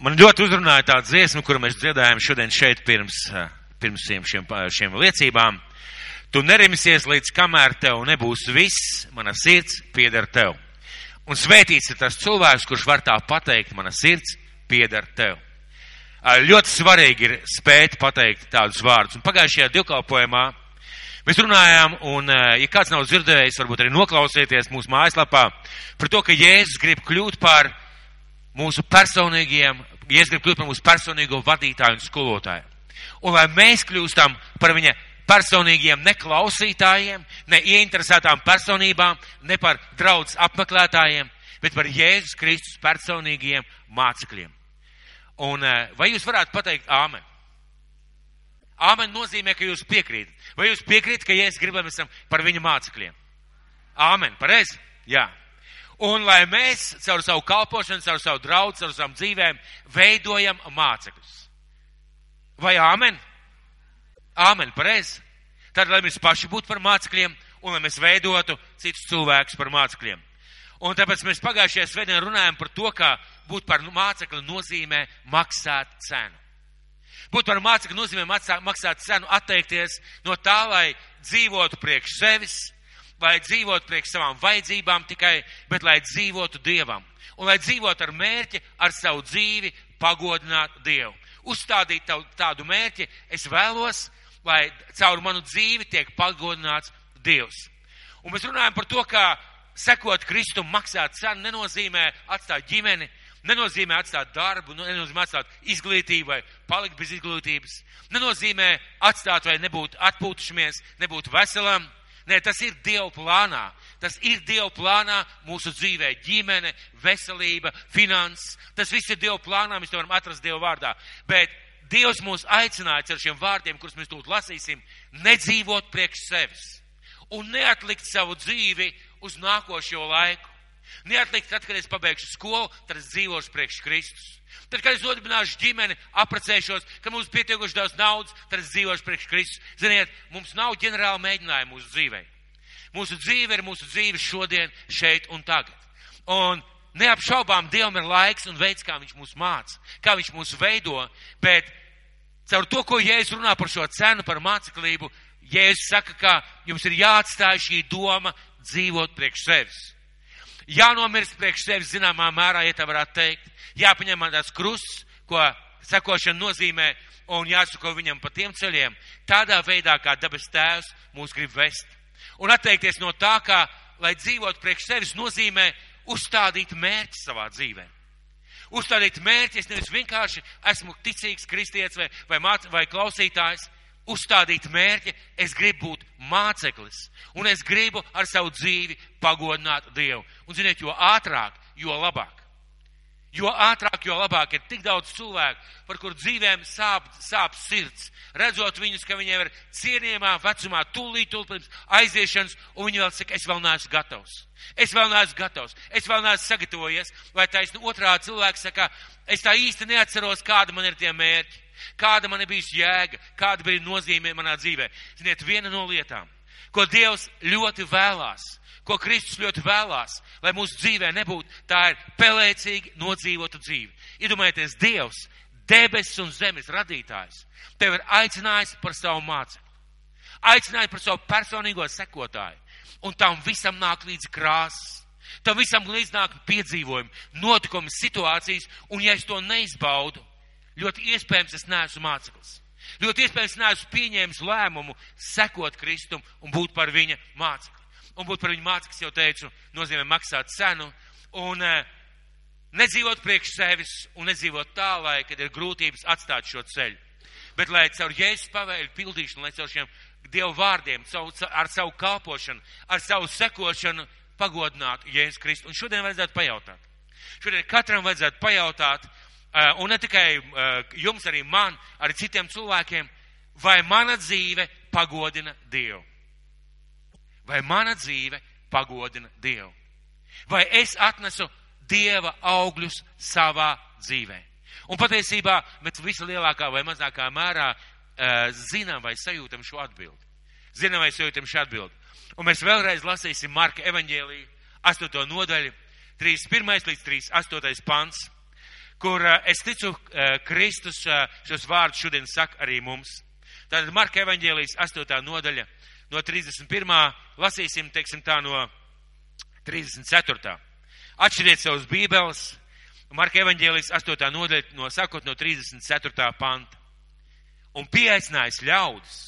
Man ļoti uzrunāja tā dziesma, kuru mēs dziedājām šodien šeit pirms, pirms šiem, šiem, liecībām. Tu nerimsies līdz kamēr tev nebūs viss, mana sirds pieder tev. Un svētīts ir tas cilvēks, kurš var tā pateikt, mana sirds pieder tev. Ļoti svarīgi ir spēt pateikt tādus vārdus. Un pagājušajā divkalpojumā mēs runājām, un, ja kāds nav dzirdējis, varbūt arī noklausieties mūsu mājaslapā par to, ka Jēzus grib kļūt par mūsu personīgiem, Jēzus grib kļūt par mūsu personīgo vadītāju un skolotāju. Un lai mēs kļūstam par viņa personīgiem neklausītājiem, ne ieinteresētām personībām, ne par draudz apmeklētājiem, bet par Jēzus Kristus personīgiem mācekļiem. Un vai jūs varētu pateikt āmen? Āmen nozīmē, ka jūs piekrītat. Vai jūs piekrītat, ka Jēzus grib, lai mēs esam par viņa mācekļiem? Āmen, pareizi? Jā. Un lai mēs caur savu kalpošanu, caur savu draugu, caur savām dzīvēm veidojam mācekļus. Vai āmen? Āmen, pareizi. Tad, lai mēs paši būtu par mācekļiem un lai mēs veidotu citus cilvēkus par mācekļiem. Un tāpēc mēs pagājušajā svētdienā runājam par to, ka būt par mācekli nozīmē maksāt cenu. Būt par mācekli nozīmē maksāt cenu, atteikties no tā, lai dzīvotu priekš sevis, lai dzīvotu priekš savām vajadzībām tikai, bet lai dzīvotu Dievam. Un lai dzīvotu ar mērķi, ar savu dzīvi pagodināt Dievu. Uzstādīt tādu mērķi, es vēlos, lai caur manu dzīvi tiek pagodināts Dievs. Un mēs runājam par to, ka sekot Kristum, maksāt cenu nenozīmē atstāt ģimeni, nenozīmē atstāt darbu, nenozīmē atstāt izglītību vai palikt bez izglītības, nenozīmē atstāt vai nebūt atpūtušamies, nebūt veselam. Nē, tas ir Dieva plānā. Tas ir Dieva plānā mūsu dzīvē. Ģimene, veselība, finanses. Tas viss ir Dieva plānā. Mēs to varam atrast Dieva vārdā. Bet Dievs mūs aicināja ar šiem vārdiem, kurus mēs tūlīt lasīsim, nedzīvot priekš sevis un neatlikt savu dzīvi uz nākošo laiku. Neatlikt, tad, kad es pabeigšu skolu, tad es dzīvošu priekš Kristus. Tad, kad es nodibināšu ģimeni, aprecēšos, ka mums pietiekuši daudz naudas, tad es dzīvošu priekš Kristus. Ziniet, mums nav ģenerāla mēģinājuma mūsu dzīvē. Mūsu dzīve ir mūsu dzīve šodien, šeit un tagad. Un neapšaubām Dievam ir laiks un veids, kā Viņš mūs māca, kā Viņš mūs veido, bet caur to, ko Jēzus runā par šo cenu, par māceklību, Jēzus saka, ka jums ir jāatstāj šī doma dzīvot priekš sevis. Jānomirst priekš sevis zināmā mērā, ja tā varētu teikt. Jāpaņem tās krusts, ko sekošana nozīmē, un jāsako viņam pa tiem ceļiem, tādā veidā, kā dabas tēvs mūs grib vest. Un atteikties no tā, ka, lai dzīvot priekš sevis, nozīmē uzstādīt mērķi savā dzīvē. Uzstādīt mērķi, es nevis vienkārši esmu ticīgs kristietis vai, vai, māc, vai klausītājs, uzstādīt mērķi, es gribu būt māceklis, un es gribu ar savu dzīvi pagodināt Dievu. Un, ziniet, jo ātrāk, jo labāk. Jo ātrāk, jo labāk ir tik daudz cilvēku, par kur dzīvēm sāp, sāp sirds, redzot viņus, ka viņiem ir cienījumā vecumā, tūlīt, tūlīt pirms aiziešanas, un viņi vēl saka, es vēl neesmu gatavs. Es vēl neesmu gatavs, es vēl neesmu sagatavojies, vai taisni otrā cilvēks saka, es tā īsti neatceros, kāda man ir tie mērķi. Kāda man ir bijusi jēga, kāda bija nozīme manā dzīvē. Ziniet, viena no lietām, ko Dievs ļoti vēlās, ko Kristus ļoti vēlās, lai mūsu dzīvē nebūtu, tā ir pelēcīgi nodzīvota dzīve. Iedomājieties, Dievs, debesis un zemes radītājs, tev ir aicinājis par savu mācekli, aicinājis par savu personīgo sekotāju, un tam visam nāk līdz krāsas. Tam visam līdz nāk piedzīvojumi, notikumi, situācijas, un ja es to neizbaudu, Ļoti iespējams, es neesmu māceklis. Ļoti iespējams, neesmu pieņēmis lēmumu sekot Kristum un būt par viņa mācekli. Un būt par viņa mācekli, jau teicu, nozīmē maksāt cenu un uh, nedzīvot priekš sevis un nedzīvot tā, lai, kad ir grūtības, atstāt šo ceļu. Bet lai caur Jēzus pavēļu pildīšanu, lai caur šiem Dievu vārdiem, caur, ar savu kalpošanu, ar savu sekošanu pagodinātu Jēzus Kristu. Un šodien vajadzētu pajautāt. Šodien katram vajadzētu pajautāt, Eh, un ne tikai eh, jums, arī man, arī citiem cilvēkiem, vai mana dzīve pagodina Dievu? Vai mana dzīve pagodina Dievu? Vai es atnesu Dieva augļus savā dzīvē? Un patiesībā mēs vislielākā vai mazākā mērā uh, zinām vai sajūtam šo atbildi. Zinām vai sajūtam šo atbildi. Un mēs vēlreiz lasīsim Marka evaņģēliju, 8. nodaļu, 31. līdz 38. pants kur uh, es ticu, uh, Kristus uh, šos vārdus šodien saka arī mums. Tātad Marka evaņģēlijas 8. nodaļa no 31. lasīsim, teiksim tā, no 34. Atšķiriet savus bībeles. Marka evaņģēlijas 8. nodaļa no sākot no 34. panta. Un pieaicinājis ļaudis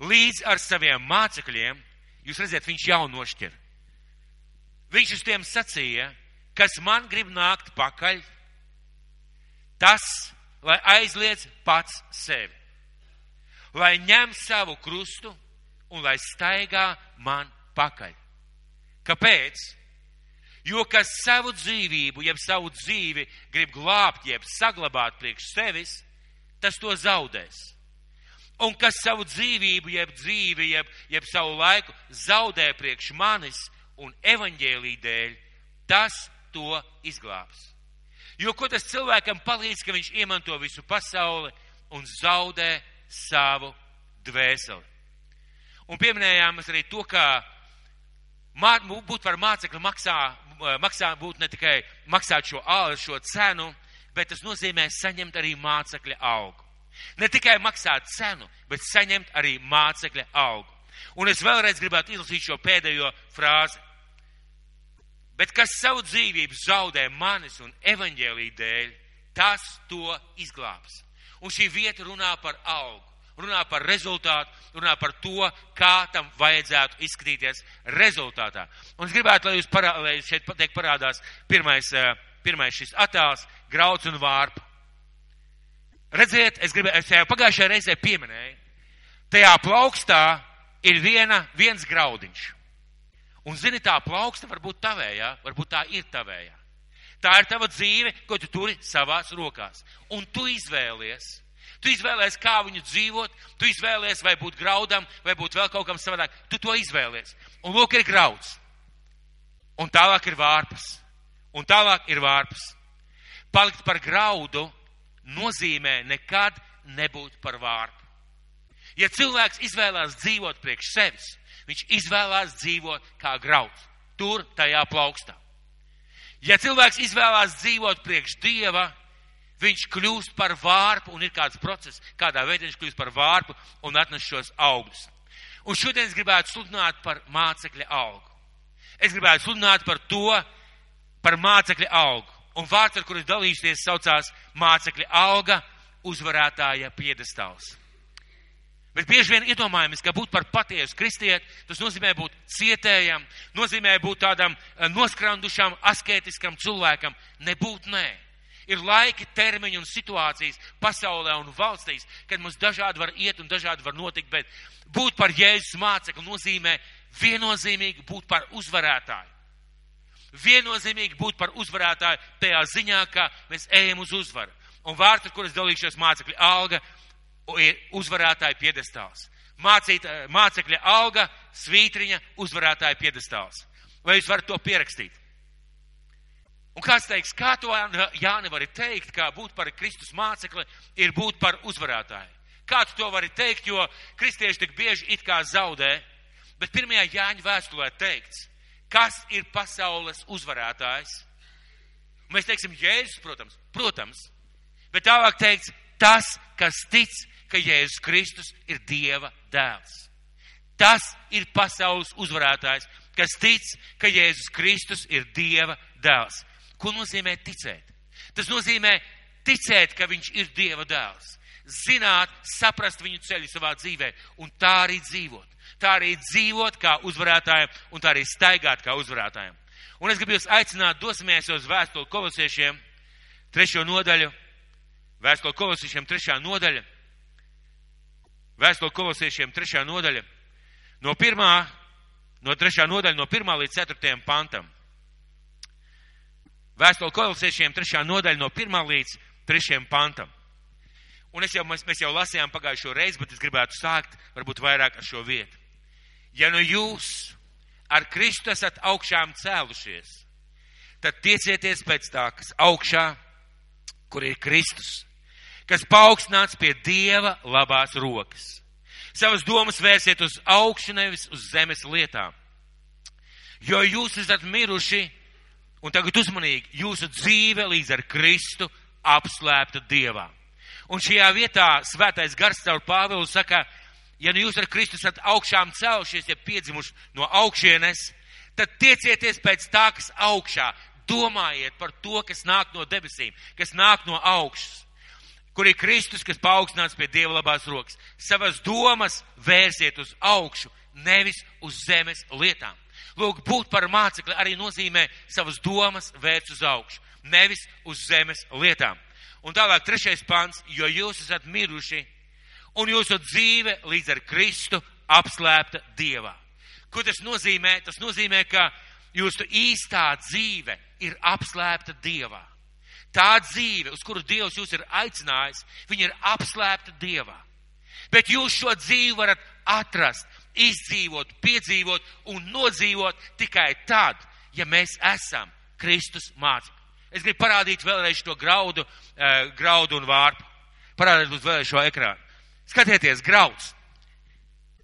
līdz ar saviem mācekļiem, jūs redzat, viņš jau nošķir. Viņš uz tiem sacīja, kas man grib nākt pakaļ, tas, lai aizliedz pats sevi, lai ņem savu krustu un lai staigā man pakaļ. Kāpēc? Jo kas savu dzīvību, jeb savu dzīvi grib glābt, jeb saglabāt priekš sevis, tas to zaudēs. Un kas savu dzīvību, jeb dzīvi, jeb, jeb savu laiku zaudē priekš manis un evaņģēlī dēļ, tas to izglābs. Jo ko tas cilvēkam palīdz, ka viņš iemanto visu pasauli un zaudē savu dvēseli? Un pieminējām arī to, ka būt par mācekli maksā, maksā būt ne tikai maksāt šo, šo cenu, bet tas nozīmē saņemt arī mācekļa augu. Ne tikai maksāt cenu, bet saņemt arī mācekļa augu. Un es vēlreiz gribētu izlasīt šo pēdējo frāzi. Bet kas savu dzīvību zaudē manis un evaņģēlī dēļ, tas to izglābs. Un šī vieta runā par augu runā par rezultātu, runā par to, kā tam vajadzētu izskatīties rezultātā. Un es gribētu, lai jūs parā, lai šeit pateikt parādās pirmais, eh, pirmais šis attēls, grauds un vārpa. Redziet, es gribēju, es jau pagājušajā reizē pieminēju, tajā plaukstā ir viena, viens graudiņš. Un zini, tā plauksta varbūt tavējā, varbūt tā ir tavējā. Tā ir tava dzīve, ko tu turi savās rokās. Un tu izvēlies, Tu izvēlējies, kā viņu dzīvot, tu izvēlējies, vai būt graudam, vai būt vēl kaut kam savādāk. Tu to izvēlējies. Un lūk, ir grauds. Un tālāk ir vārpas. Un tālāk ir vārpas. Palikt par graudu nozīmē nekad nebūt par vārpu. Ja cilvēks izvēlās dzīvot priekš sevis, viņš izvēlās dzīvot kā grauds. Tur, tajā plaukstā. Ja cilvēks izvēlās dzīvot priekš Dieva, viņš kļūst par vārpu un ir kāds process, kādā veidā viņš kļūst par vārpu un atnes šos augļus. Un šodien es gribētu sludināt par mācekļa augu. Es gribētu sludināt par to, par mācekļa augu. Un vārds, ar kuru es dalīšos, saucās mācekļa auga uzvarētāja piedestāls. Bet bieži vien iedomājamies, ka būt par patiesu kristieti, tas nozīmē būt cietējam, nozīmē būt tādam eh, noskrandušam, asketiskam cilvēkam. Nebūt nē. Ir laiki, termiņi un situācijas pasaulē un valstīs, kad mums dažādi var iet un dažādi var notikt, bet būt par Jēzus mācekli nozīmē viennozīmīgi būt par uzvarētāju. Viennozīmīgi būt par uzvarētāju tajā ziņā, ka mēs ejam uz uzvaru. Un ar kuras dalīšos mācekļi alga, ir uzvarētāja piedestāls. Mācīt, mācekļa alga, svītriņa, uzvarētāja piedestāls. Vai jūs varat to pierakstīt? Un kāds teiks, kā to Jāni var teikt, kā būt par Kristus mācekli ir būt par uzvarētāju? Kā tu to vari teikt, jo kristieši tik bieži it kā zaudē, bet pirmajā Jāņa vēstulē teikts, kas ir pasaules uzvarētājs? Mēs teiksim, Jēzus, protams, protams, bet tālāk teikts, tas, kas tic, ka Jēzus Kristus ir Dieva dēls. Tas ir pasaules uzvarētājs, kas tic, ka Jēzus Kristus ir Dieva dēls. Ko nozīmē ticēt? Tas nozīmē ticēt, ka viņš ir Dieva dēls. Zināt, saprast viņu ceļu savā dzīvē un tā arī dzīvot. Tā arī dzīvot kā uzvarētājiem un tā arī staigāt kā uzvarētājiem. Un es gribu jūs aicināt, dosimies uz vēstuli kolosiešiem, trešo nodaļu, vēstuli kolosiešiem, trešā nodaļa, vēstuli kolosiešiem, trešā nodaļa, no pirmā, no trešā nodaļa, no pirmā līdz ceturtajam pantam. Vēstuli kolosiešiem trešā nodaļa no pirmā līdz trešajam pantam. Un es jau, mēs, mēs jau lasījām pagājušo reizi, bet es gribētu sākt varbūt vairāk ar šo vietu. Ja nu jūs ar Kristu esat augšām cēlušies, tad tiecieties pēc tā, kas augšā, kur ir Kristus, kas paaugstināts pie Dieva labās rokas. Savas domas vērsiet uz augšu, nevis uz zemes lietām. Jo jūs esat miruši Un tagad uzmanīgi, jūsu dzīve līdz ar Kristu apslēpta Dievā. Un šajā vietā svētais gars caur Pāvilu saka, ja nu jūs ar Kristu esat augšām celšies, ja piedzimuši no augšienes, tad tiecieties pēc tā, kas augšā. Domājiet par to, kas nāk no debesīm, kas nāk no augšas, kur ir Kristus, kas paaugstināts pie Dieva labās rokas. Savas domas vērsiet uz augšu, nevis uz zemes lietām. Lūk, būt par mācekli arī nozīmē savas domas vērst uz augšu, nevis uz zemes lietām. Un tālāk trešais pants, jo jūs esat miruši un jūsu dzīve līdz ar Kristu apslēpta Dievā. Ko tas nozīmē? Tas nozīmē, ka jūsu īstā dzīve ir apslēpta Dievā. Tā dzīve, uz kuru Dievs jūs ir aicinājis, viņa ir apslēpta Dievā. Bet jūs šo dzīvi varat atrast, izdzīvot, piedzīvot un nodzīvot tikai tad, ja mēs esam Kristus mācekļi. Es gribu parādīt vēlreiz to graudu, uh, graudu un vārpu. Parādīt uz vēlreiz šo ekrānu. Skatieties, grauds.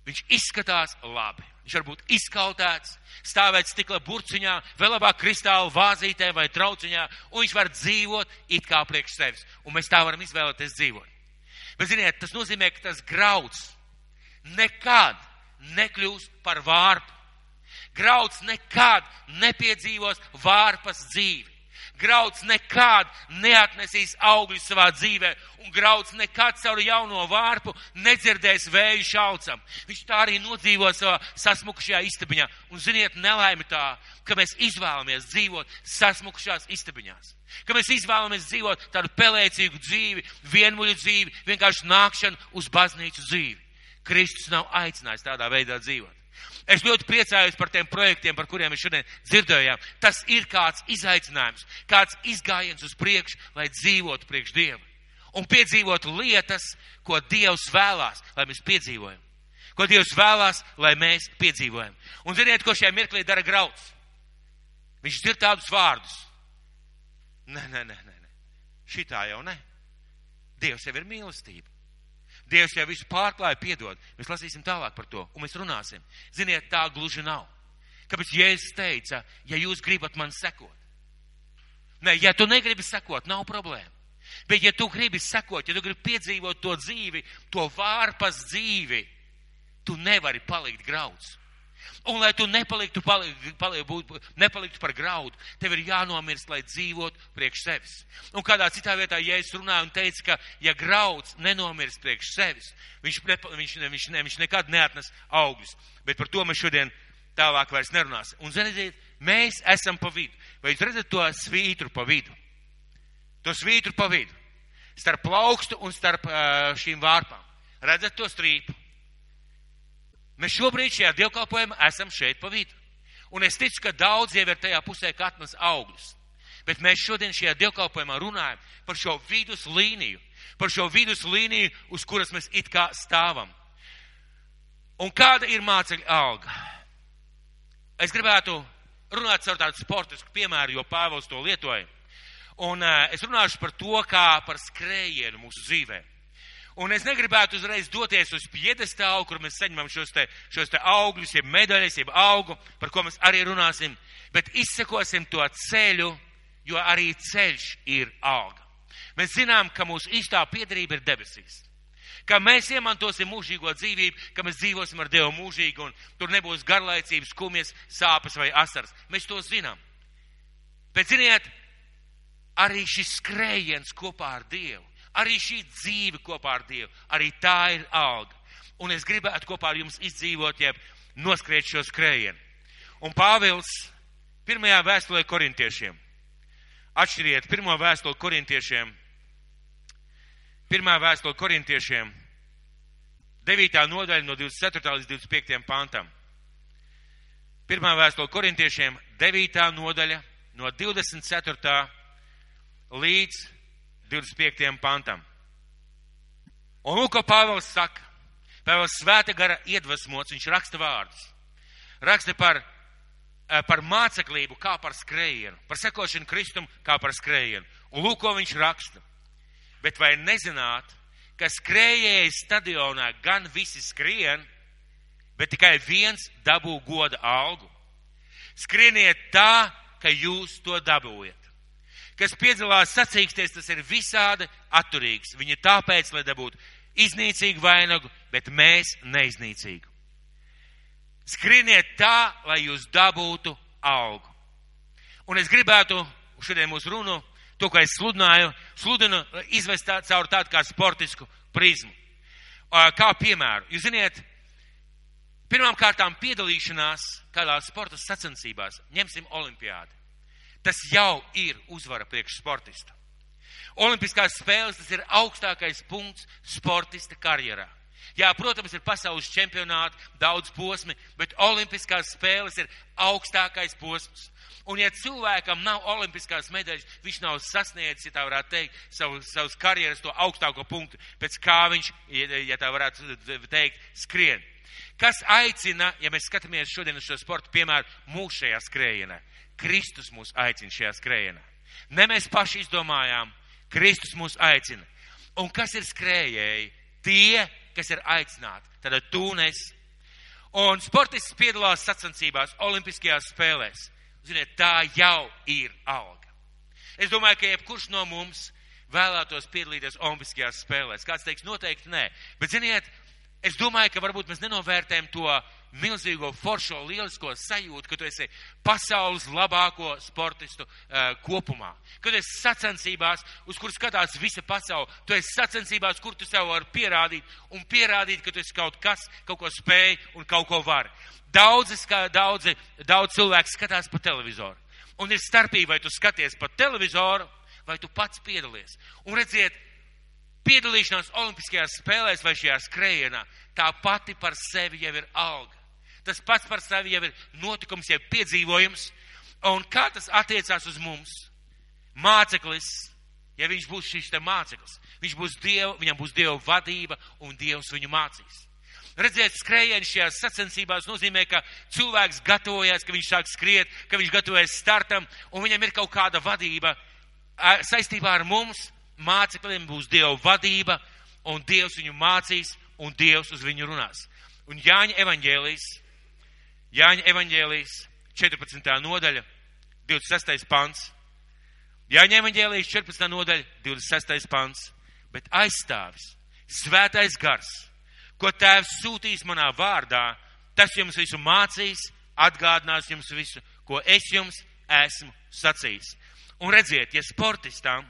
Viņš izskatās labi. Viņš var būt izkautēts, stāvēt stikla burciņā, vēl labāk kristāla vāzītē vai trauciņā, un viņš var dzīvot it kā priekš sevis. Un mēs tā varam izvēlēties dzīvot. Bet, ziniet, tas nozīmē, ka tas grauds nekad nekļūs par vārpu. Grauds nekad nepiedzīvos vārpas dzīvi. Grauds nekad neatnesīs augļus savā dzīvē, un grauds nekad caur jauno vārpu nedzirdēs vēju šaucam. Viņš tā arī nodzīvo savā sasmukušajā istabiņā. Un ziniet, nelaime tā, ka mēs izvēlamies dzīvot sasmukušās istabiņās. Ka mēs izvēlamies dzīvot tādu pelēcīgu dzīvi, vienmuļu dzīvi, vienkārši nākšanu uz baznīcu dzīvi. Kristus nav aicinājis tādā veidā dzīvot. Es ļoti priecājos par tiem projektiem, par kuriem mēs šodien dzirdējām. Tas ir kāds izaicinājums, kāds izgājiens uz priekšu, lai dzīvotu priekš Dieva. Un piedzīvotu lietas, ko Dievs vēlās, lai mēs piedzīvojam. Ko Dievs vēlās, lai mēs piedzīvojam. Un ziniet, ko šajā mirklī dara grauds? Viņš dzird tādus vārdus. Nē, nē, nē, nē. Šitā jau ne. Dievs jau ir mīlestība. Dievs jau visu pārklāja, piedod. Mēs lasīsim tālāk par to, un mēs runāsim. Ziniet, tā gluži nav. Kāpēc Jēzus teica, ja jūs gribat man sekot? Nē, ja tu negribi sekot, nav problēma. Bet ja tu gribi sekot, ja tu gribi piedzīvot to dzīvi, to vārpas dzīvi, tu nevari palikt grauds. Un, lai tu nepaliktu, palik, palik, būt, nepaliktu par graudu, tev ir jānomirst, lai dzīvotu priekš sevis. Un kādā citā vietā, ja es runāju un teicu, ka ja grauds nenomirst priekš sevis, viņš, ne, viņš, viņš, ne, viņš nekad neatnes augļus. Bet par to mēs šodien tālāk vairs nerunāsim. Un, ziniet, mēs esam pa vidu. Vai jūs redzat to svītru pa vidu? To svītru pa vidu. Starp plaukstu un starp šīm vārpām. Redzat to strīpu? Mēs šobrīd šajā dievkalpojumā esam šeit pa vidu. Un es ticu, ka daudz ir tajā pusē, ka atnes augļus. Bet mēs šodien šajā dievkalpojumā runājam par šo vidus līniju, par šo vidus līniju, uz kuras mēs it kā stāvam. Un kāda ir mācekļa alga? Es gribētu runāt par tādu sportisku piemēru, jo Pāvils to lietoja. Un uh, es runāšu par to, kā par skrējienu mūsu dzīvēm. Un es negribētu uzreiz doties uz piedestālu, kur mēs saņemam šos te, šos te augļus, jeb medaļas, jeb augu, par ko mēs arī runāsim, bet izsekosim to ceļu, jo arī ceļš ir alga. Mēs zinām, ka mūsu īstā piedarība ir debesīs. Ka mēs iemantosim mūžīgo dzīvību, ka mēs dzīvosim ar Dievu mūžīgi un tur nebūs garlaicības, skumjas, sāpes vai asaras. Mēs to zinām. Bet ziniet, arī šis skrējiens kopā ar Dievu Arī šī dzīve kopā ar Dievu, arī tā ir alga. Un es gribētu kopā ar jums izdzīvot, jeb noskriet šo skrējienu. Un Pāvils pirmajā vēstulē korintiešiem. Atšķiriet pirmo vēstuli korintiešiem. Pirmā vēstule korintiešiem. 9. nodaļa no 24. līdz 25. pantam. Pirmā vēstule korintiešiem, 9. nodaļa no 24. līdz 25. pantam. Un lūk, ko Pāvils saka. Pāvils svēta gara iedvesmots, viņš raksta vārdus. Raksta par, eh, par māceklību kā par skrējienu, par sekošanu Kristum kā par skrējienu. Un lūk, ko viņš raksta. Bet vai nezināt, ka skrējēji stadionā gan visi skrien, bet tikai viens dabū goda algu? Skrieniet tā, ka jūs to dabūjat. Kas piedalās sacīksties, tas ir visādi atturīgs. Viņi tāpēc, lai dabūtu iznīcīgu vainagu, bet mēs neiznīcīgu. Skrieniet tā, lai jūs dabūtu algu. Un es gribētu šodien mūsu runu, to, ko es sludināju, sludinu izvest tā, caur tādu kā sportisku prizmu. Kā piemēru, jūs ziniet, pirmām kārtām piedalīšanās kādā sporta sacensībās, ņemsim olimpiādi. Tas jau ir uzvara priekš sportista. Olimpiskās spēles tas ir augstākais punkts sportista karjerā. Jā, protams, ir pasaules čempionāti, daudz posmi, bet olimpiskās spēles ir augstākais posms. Un ja cilvēkam nav olimpiskās medaļas, viņš nav sasniedzis, ja tā varētu teikt, savu, savus karjeras to augstāko punktu, pēc kā viņš, ja tā varētu teikt, skrien. Kas aicina, ja mēs skatāmies šodien uz šo sportu, piemēram, mūsu šajā skrējienā? Kristus mūs aicina šajā skrējienā. Ne mēs paši izdomājām, Kristus mūs aicina. Un kas ir skrējēji? Tie, kas ir aicināti. Tad tu un es. Un sportists piedalās sacensībās, olimpiskajās spēlēs. Ziniet, tā jau ir alga. Es domāju, ka jebkurš no mums vēlētos piedalīties Olimpiskajās spēlēs. Kāds teiks, noteikti nē. Bet, ziniet, es domāju, ka varbūt mēs nenovērtējam to milzīgo foršo lielisko sajūtu, ka tu esi pasaules labāko sportistu uh, kopumā. Kad esi sacensībās, uz kur skatās visa pasaule, tu esi sacensībās, kur tu sev vari pierādīt un pierādīt, ka tu esi kaut kas, kaut ko spēj un kaut ko vari. Daudzi, daudzi, daudz cilvēku skatās pa televizoru. Un ir starpība, vai tu skaties pa televizoru, vai tu pats piedalies. Un redziet, piedalīšanās Olimpiskajās spēlēs vai šajā skrējienā, tā pati par sevi jau ir alga. Tas pats par sevi jau ir notikums, jau piedzīvojums. Un kā tas attiecās uz mums? Māceklis, ja viņš būs šis te māceklis, viņš būs Dievu, viņam būs Dieva vadība un Dievs viņu mācīs. Redzēt, skrējienu šajās sacensībās nozīmē, ka cilvēks gatavojas, ka viņš sāk skriet, ka viņš gatavojas startam, un viņam ir kaut kāda vadība. Saistībā ar mums mācekļiem būs Dieva vadība, un Dievs viņu mācīs, un Dievs uz viņu runās. Un Jāņa evaņģēlijas, Jāņa evaņģēlijas 14. nodaļa, 26. pants. Jāņa evaņģēlijas 14. nodaļa, 26. pants. Bet aizstāvis, svētais gars ko tēvs sūtīs manā vārdā, tas jums visu mācīs, atgādinās jums visu, ko es jums esmu sacījis. Un redziet, ja sportistām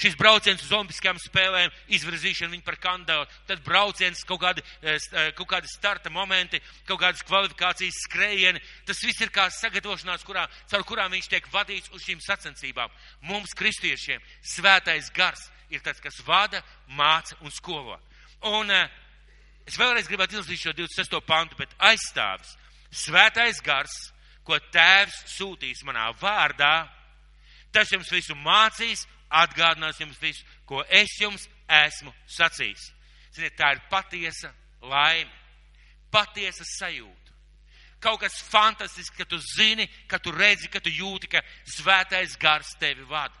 šis brauciens uz Olimpiskajām spēlēm, izvirzīšana viņu par kandidātu, tad brauciens, kaut kādi, eh, eh, kaut kādi starta momenti, kaut kādas kvalifikācijas skrējieni, tas viss ir kā sagatavošanās, kurā, caur kurām viņš tiek vadīts uz šīm sacensībām. Mums, kristiešiem, svētais gars ir tas, kas vada, māca un skolo. Un uh, Es vēlreiz gribētu izlasīt šo 26. pantu, bet aizstāvis svētais gars, ko tēvs sūtīs manā vārdā, tas jums visu mācīs, atgādinās jums visu, ko es jums esmu sacījis. Ziniet, tā ir patiesa laime, patiesa sajūta. Kaut kas fantastisks, ka tu zini, ka tu redzi, ka tu jūti, ka svētais gars tevi vada.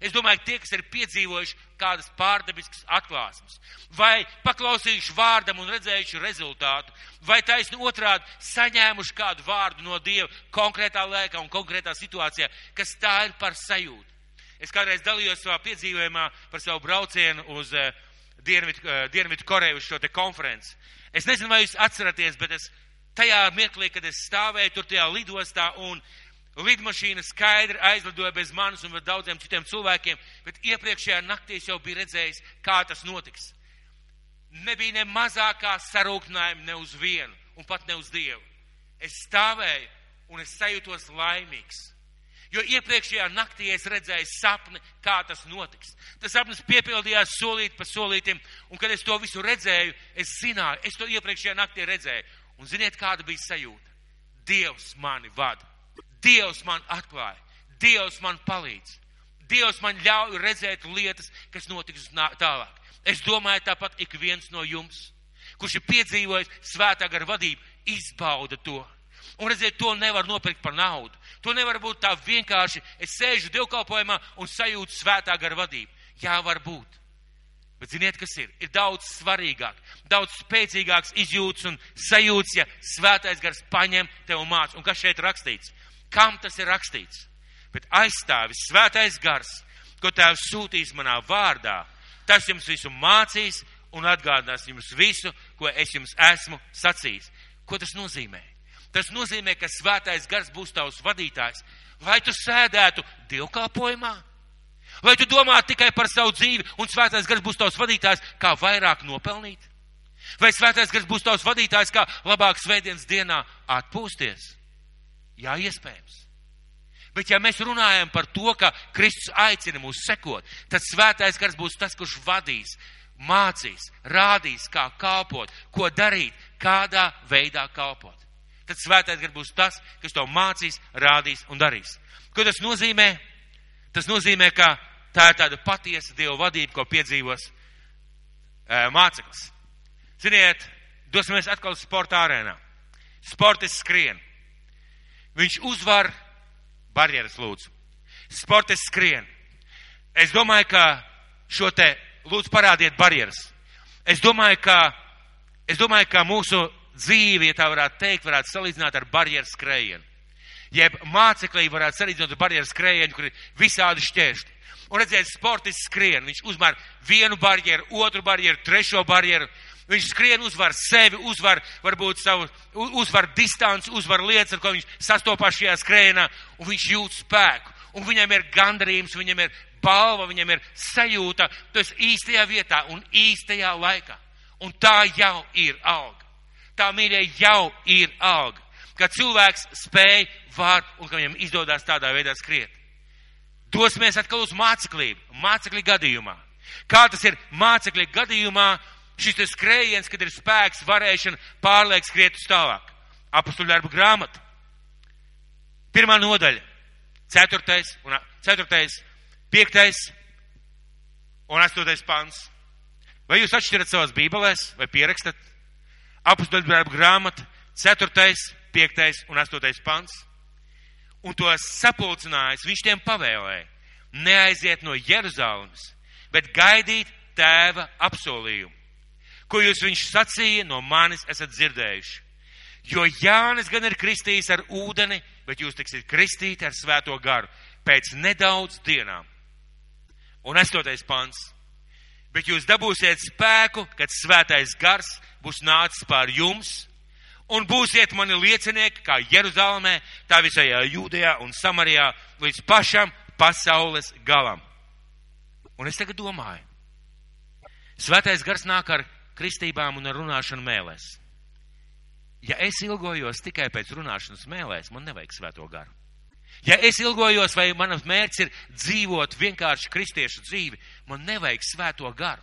Es domāju, tie, kas ir piedzīvojuši kādas pārdabiskas atklāsmes, vai paklausījuši vārdam un redzējuši rezultātu, vai taisni otrādi saņēmuši kādu vārdu no Dieva konkrētā laikā un konkrētā situācijā, kas tā ir par sajūtu. Es kādreiz dalījos savā piedzīvojumā par savu braucienu uz uh, Dienvidu, uh, Dienvidu Koreju uz šo te konferenci. Es nezinu, vai jūs atceraties, bet es tajā mirklī, kad es stāvēju tur tajā lidostā un Lidmašīna skaidri aizlidoja bez manis un daudziem citiem cilvēkiem, bet iepriekšējā naktī jau bija redzējis, kā tas notiks. Nebija ne mazākā sarūknājuma ne uz vienu, un pat ne uz Dievu. Es stāvēju un es sajūtos laimīgs. Jo iepriekšējā naktī es redzēju sapni, kā tas notiks. Tas sapnis piepildījās solīt pa solītim, un kad es to visu redzēju, es zināju, es to iepriekšējā naktī redzēju. Un ziniet, kāda bija sajūta? Dievs mani vada. Dievs man atklāja, Dievs man palīdz. Dievs man ļauj redzēt lietas, kas notiks tālāk. Es domāju, tāpat ik viens no jums, kurš ir piedzīvojis svētā gara vadību, izbauda to. Un redziet, to nevar nopirkt par naudu. To nevar būt tā vienkārši. Es sēžu dievkalpojumā un sajūtu svētā gara vadību. Jā, var būt. Bet ziniet, kas ir? Ir daudz svarīgāk, daudz spēcīgāks izjūts un sajūts, ja svētais gars paņem tev mācu. Un kas šeit rakstīts? Kam tas ir rakstīts? Bet aizstāvis svētais gars, ko tēvs sūtīs manā vārdā, tas jums visu mācīs un atgādinās jums visu, ko es jums esmu sacījis. Ko tas nozīmē? Tas nozīmē, ka svētais gars būs tavs vadītājs. Vai tu sēdētu dievkalpojumā? Vai tu domā tikai par savu dzīvi un svētais gars būs tavs vadītājs, kā vairāk nopelnīt? Vai svētais gars būs tavs vadītājs, kā labāk svētdienas dienā atpūsties? Jā, iespējams. Bet ja mēs runājam par to, ka Kristus aicina mūs sekot, tad svētais gars būs tas, kurš vadīs, mācīs, rādīs, kā kalpot, ko darīt, kādā veidā kalpot. Tad svētais gars būs tas, kas to mācīs, rādīs un darīs. Ko tas nozīmē? Tas nozīmē, ka tā ir tāda patiesa Dieva vadība, ko piedzīvos e, māceklis. Ziniet, dosimies atkal uz sporta arēnā. Sportists skrien. Viņš uzvar barjeras lūdzu. Sportists skrien. Es domāju, ka šo te lūdzu parādiet barjeras. Es domāju, ka, es domāju, ka mūsu dzīve, ja tā varētu teikt, varētu salīdzināt ar barjeru skrējienu. Jeb māceklī varētu salīdzināt ar barjeru skrējienu, kur ir visādi šķēršļi. Un redziet, sportists skrien, viņš uzmēr vienu barjeru, otru barjeru, trešo barjeru. Viņš skrien, uzvar sevi, uzvar varbūt savu, uzvar distanci, uzvar lietas, ar ko viņš sastopās šajā skrējienā, un viņš jūt spēku. Un viņam ir gandarījums, viņam ir balva, viņam ir sajūta, tu esi īstajā vietā un īstajā laikā. Un tā jau ir alga. Tā mīļie jau ir alga. Kad cilvēks spēj, var un ka viņam izdodas tādā veidā skriet. Dosimies atkal uz māceklību, mācekļu gadījumā. Kā tas ir mācekļu gadījumā, šis ir skrējiens, kad ir spēks, varēšana, pārliek skriet uz tālāk. Apustuļu darbu grāmata. Pirmā nodaļa. Ceturtais un ceturtais, piektais un astotais pants. Vai jūs atšķirat savas bībelēs vai pierakstat? Apustuļu darbu grāmata, ceturtais, piektais un astotais pants. Un to sapulcinājis, viņš tiem pavēlēja. Neaiziet no Jeruzalemes, bet gaidīt tēva apsolījumu ko jūs viņš sacīja, no manis esat dzirdējuši. Jo Jānis gan ir kristījis ar ūdeni, bet jūs tiksiet kristīti ar svēto garu pēc nedaudz dienām. Un astotais pants. Bet jūs dabūsiet spēku, kad svētais gars būs nācis pār jums, un būsiet mani liecinieki, kā Jeruzalemē, tā visajā Jūdejā un Samarijā, līdz pašam pasaules galam. Un es tagad domāju, svētais gars nāk ar kristībām un ar runāšanu mēlēs. Ja es ilgojos tikai pēc runāšanas mēlēs, man nevajag svēto garu. Ja es ilgojos, vai manas mērķis ir dzīvot vienkārši kristiešu dzīvi, man nevajag svēto garu.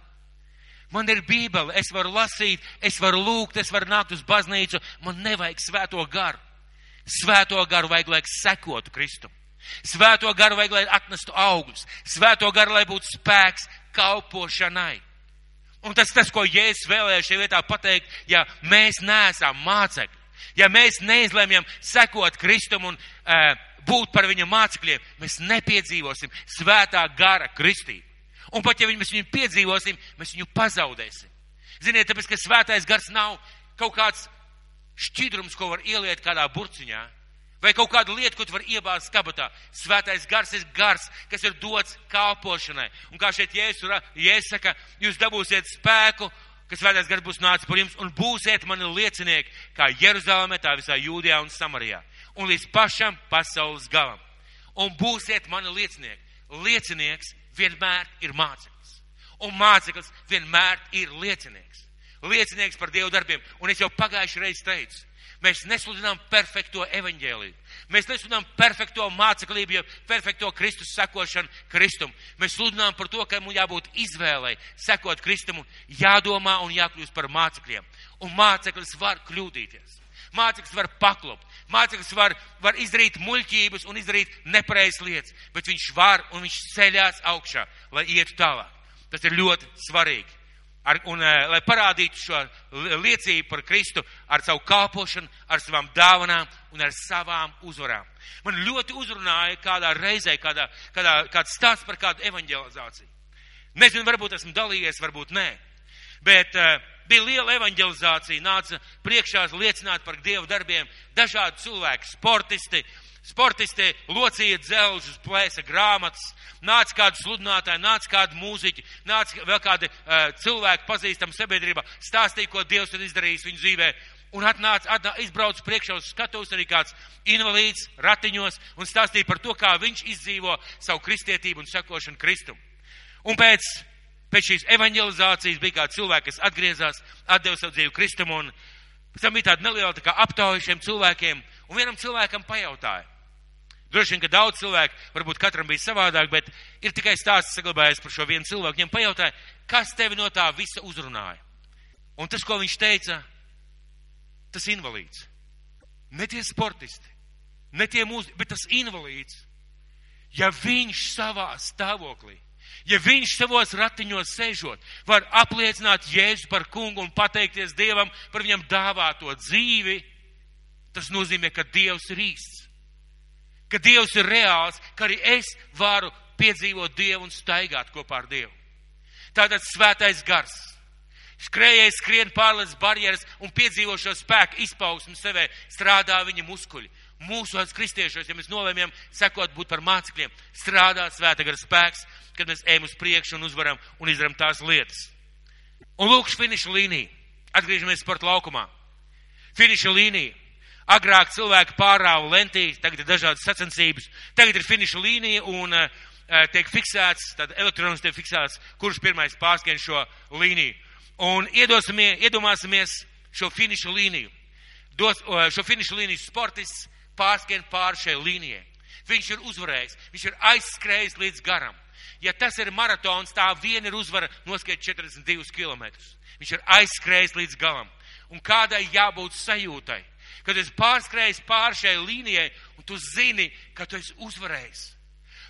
Man ir bībele, es varu lasīt, es varu lūgt, es varu nākt uz baznīcu, man nevajag svēto garu. Svēto garu vajag, lai sekotu Kristum. Svēto garu vajag, lai atnestu augļus. Svēto garu, lai būtu spēks kalpošanai. Un tas, tas ko Jēzus vēlēja šajā vietā pateikt, ja mēs neesam mācekļi, ja mēs neizlemjam sekot Kristum un e, būt par viņa mācekļiem, mēs nepiedzīvosim svētā gara kristību. Un pat ja mēs viņu piedzīvosim, mēs viņu pazaudēsim. Ziniet, tāpēc, ka svētais gars nav kaut kāds šķidrums, ko var ieliet kādā burciņā. Vai kaut kādu lietu, ko tu vari iebāzt kabatā. Svētais gars ir gars, kas ir dots kalpošanai. Un kā šeit Jēzus saka, jūs dabūsiet spēku, ka svētais gars būs nācis par jums un būsiet mani liecinieki, kā Jeruzalemē, tā visā Jūdijā un Samarijā. Un līdz pašam pasaules galam. Un būsiet mani liecinieki. Liecinieks vienmēr ir māceklis. Un māceklis vienmēr ir liecinieks. Liecinieks par Dievu darbiem. Un es jau pagājuši reizi teicu, Mēs nesludinām perfekto evaņģēliju. Mēs nesludinām perfekto māceklību, jau perfekto Kristus sekošanu Kristum. Mēs sludinām par to, ka mums jābūt izvēlei sekot Kristumu, jādomā un jākļūst par mācekļiem. Un māceklis var kļūdīties. Māceklis var paklupt. Māceklis var, var izdarīt muļķības un izdarīt nepareizas lietas, bet viņš var un viņš ceļās augšā, lai ietu tālāk. Tas ir ļoti svarīgi ar, un, eh, lai parādītu šo liecību par Kristu ar savu kalpošanu, ar savām dāvanām un ar savām uzvarām. Man ļoti uzrunāja kādā reizē, kādā, kādā, kāds stāsts par kādu evanģelizāciju. Nezinu, varbūt esmu dalījies, varbūt nē. Bet uh, bija liela evanģelizācija, nāca priekšā liecināt par Dievu darbiem dažādi cilvēki, sportisti, Sportisti locīja dzelžus, plēsa grāmatas, nāca kādu sludinātāju, nāca kādu mūziķi, nāca vēl kādi uh, cilvēki pazīstami sabiedrībā, stāstīja, ko Dievs ir izdarījis viņu dzīvē. Un atnāca, atnāca izbrauc priekšā uz skatuves arī kāds invalīds ratiņos un stāstīja par to, kā viņš izdzīvo savu kristietību un sekošanu Kristum. Un pēc, pēc šīs evanģelizācijas bija kāds cilvēks, kas atgriezās, atdeva savu dzīvi Kristum un pēc tam bija tāda neliela tā aptauja šiem cilvēkiem un vienam cilvēkam pajautāja. Droši vien, ka daudz cilvēku, varbūt katram bija savādāk, bet ir tikai stāsts saglabājies par šo vienu cilvēku. Viņam pajautāja, kas tevi no tā visa uzrunāja. Un tas, ko viņš teica, tas invalīds. Ne tie sportisti, ne tie mūziķi, bet tas invalīds. Ja viņš savā stāvoklī, ja viņš savos ratiņos sēžot, var apliecināt Jēzu par kungu un pateikties Dievam par viņam dāvāto dzīvi, tas nozīmē, ka Dievs ir īsts ka Dievs ir reāls, ka arī es varu piedzīvot Dievu un staigāt kopā ar Dievu. Tātad svētais gars. Skrējējis skrien pārlec barjeras un piedzīvo šo spēku izpausmu sevē, strādā viņa muskuļi. Mūsos kristiešos, ja mēs nolēmjam sekot būt par mācekļiem, strādā svēta gara spēks, kad mēs ejam uz priekšu un uzvaram un izdaram tās lietas. Un lūk, finiša līnija. Atgriežamies sporta laukumā. Finiša līnija Agrāk cilvēki pārāva lentīs, tagad ir dažādas sacensības, tagad ir finiša līnija un uh, tiek fiksēts, tad elektronis tiek fiksēts, kurš pirmais pārskrien šo līniju. Un iedomāsimies šo finiša līniju. Dos, uh, šo finiša līniju sportists pārskrien pār šai līnijai. Viņš ir uzvarējis, viņš ir aizskrējis līdz garam. Ja tas ir maratons, tā viena ir uzvara noskriet 42 km. Viņš ir aizskrējis līdz galam. Un kādai jābūt sajūtai? kad esi pārskrējis pār šai līnijai, un tu zini, ka tu esi uzvarējis.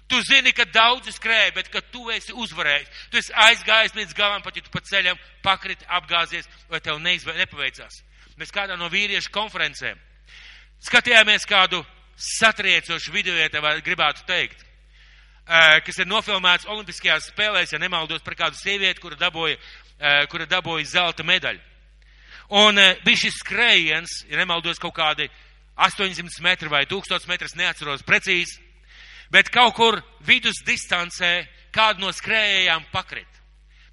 Tu zini, ka daudzi skrēja, bet ka tu esi uzvarējis. Tu esi aizgājis līdz galam, pat ja tu pa ceļam pakriti, apgāzies, vai tev neizvē, nepaveicās. Mēs kādā no vīriešu konferencēm skatījāmies kādu satriecošu video, ja tev gribētu teikt, kas ir nofilmēts Olimpiskajās spēlēs, ja nemaldos par kādu sievieti, kura dabūja, kura dabūja zelta medaļu. Un e, bija šis skrējiens, ja nemaldos kaut kādi 800 metri vai 1000 metrus, neatceros precīzi, bet kaut kur vidus distancē kādu no skrējējām pakrit.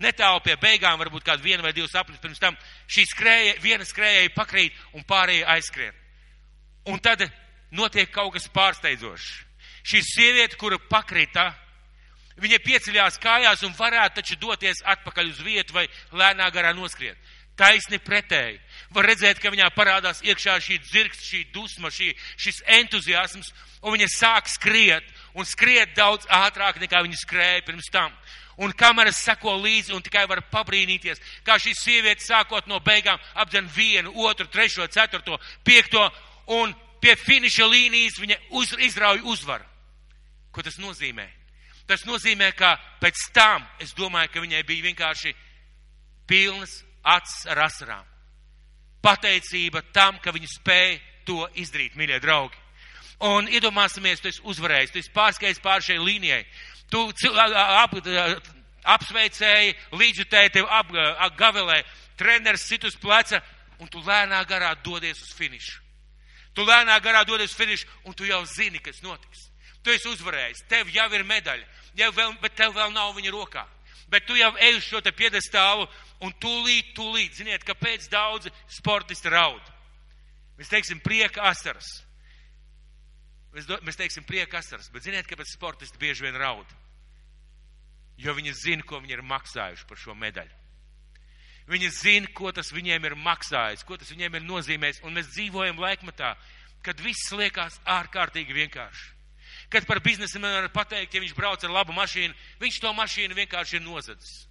Netālu pie beigām, varbūt kādu vienu vai divus aplis pirms tam, šī skrēja, viena skrējēja pakrīt un pārējie aizskrien. Un tad notiek kaut kas pārsteidzošs. Šī sieviete, kura pakrita, viņa pieceļās kājās un varētu taču doties atpakaļ uz vietu vai lēnā garā noskriet. Taisni pretēji. Var redzēt, ka viņā parādās iekšā šī dzirksts, šī dusma, šī, šis entuziasms, un viņa sāk skriet, un skriet daudz ātrāk nekā viņa skrēja pirms tam. Un kameras seko līdzi un tikai var pabrīnīties, kā šī sieviete sākot no beigām apdzen vienu, otru, trešo, ceturto, piekto, un pie finiša līnijas viņa uz, izrauj uzvaru. Ko tas nozīmē? Tas nozīmē, ka pēc tam es domāju, ka viņai bija vienkārši pilnas acis ar asarām. Pateicība tam, ka viņi spēja to izdarīt, mīļie draugi. Un iedomāsimies, tu esi uzvarējis, tu esi pārskējis pār šai līnijai. Tu ap, apsveicēji, līdzjutēji tev apgavelē, treneris sit uz pleca, un tu lēnā garā dodies uz finišu. Tu lēnā garā dodies finišu, un tu jau zini, kas notiks. Tu esi uzvarējis, tev jau ir medaļa, jau vēl, bet tev vēl nav viņa rokā. Bet tu jau ej uz šo te piedestālu un tūlīt, tūlīt, ziniet, kāpēc daudzi sportisti raud. Mēs teiksim prieka asaras. Mēs, do, mēs teiksim prieka asaras, bet ziniet, kāpēc sportisti bieži vien raud? Jo viņi zina, ko viņi ir maksājuši par šo medaļu. Viņi zina, ko tas viņiem ir maksājis, ko tas viņiem ir nozīmējis, un mēs dzīvojam laikmetā, kad viss liekas ārkārtīgi vienkārši. Kad par biznesu man var pateikt, ja viņš brauc ar labu mašīnu, viņš to mašīnu vienkārši ir nozadzis.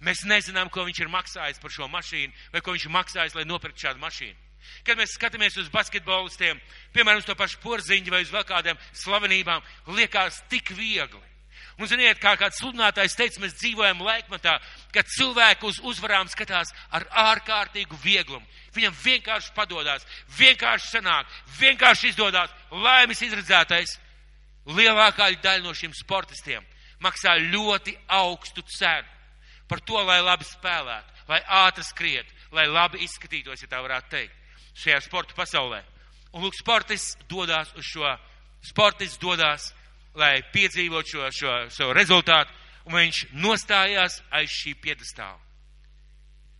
Mēs nezinām, ko viņš ir maksājis par šo mašīnu, vai ko viņš ir maksājis, lai nopirktu šādu mašīnu. Kad mēs skatāmies uz basketbolistiem, piemēram, uz to pašu porziņu vai uz vēl kādām slavenībām, liekas tik viegli. Un, ziniet, kā kāds sludinātājs teica, mēs dzīvojam laikmatā, kad cilvēku uz uzvarām skatās ar ārkārtīgu vieglumu. Viņam vienkārši padodās, vienkārši sanāk, vienkārši izdodās laimes izredzētais. Lielākā daļa no šiem sportistiem maksā ļoti augstu cenu par to, lai labi spēlētu, lai ātri skrietu, lai labi izskatītos, ja tā varētu teikt, šajā sporta pasaulē. Un lūk, sportists dodas uz šo sportists dodās, lai piedzīvot šo, šo, šo rezultātu, un viņš nostājās aiz šī piedestāla.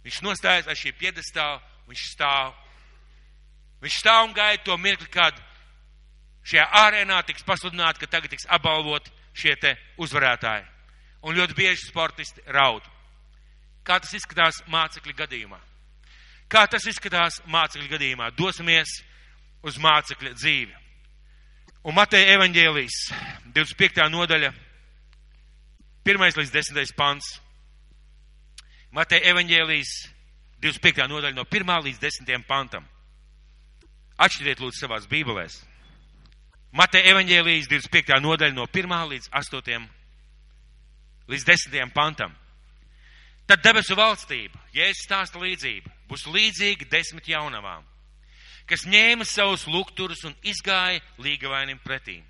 Viņš nostājās aiz šī piedestāla, viņš stāv. Viņš stāv un gaida to mirkli, kad šajā arēnā tiks pasludināti, ka tagad tiks apbalvoti šie te uzvarētāji. Un ļoti bieži sportisti raud. Kā tas izskatās mācekļu gadījumā? Kā tas izskatās mācekļu gadījumā? Dosimies uz mācekļa dzīvi. Un Mateja evaņģēlijas 25. nodaļa, 1 līdz 10. pants. Mateja evaņģēlijas 25. nodaļa no 1 līdz 10. pantam. Atšķiriet lūdzu savās bībelēs. Mateja evaņģēlijas 25. nodaļa no 1 līdz 8. līdz 10. pantam. Tad debesu valstība, Jēzus stāsta līdzība, būs līdzīga desmit jaunavām, kas ņēma savus lukturus un izgāja līgavainim pretīm.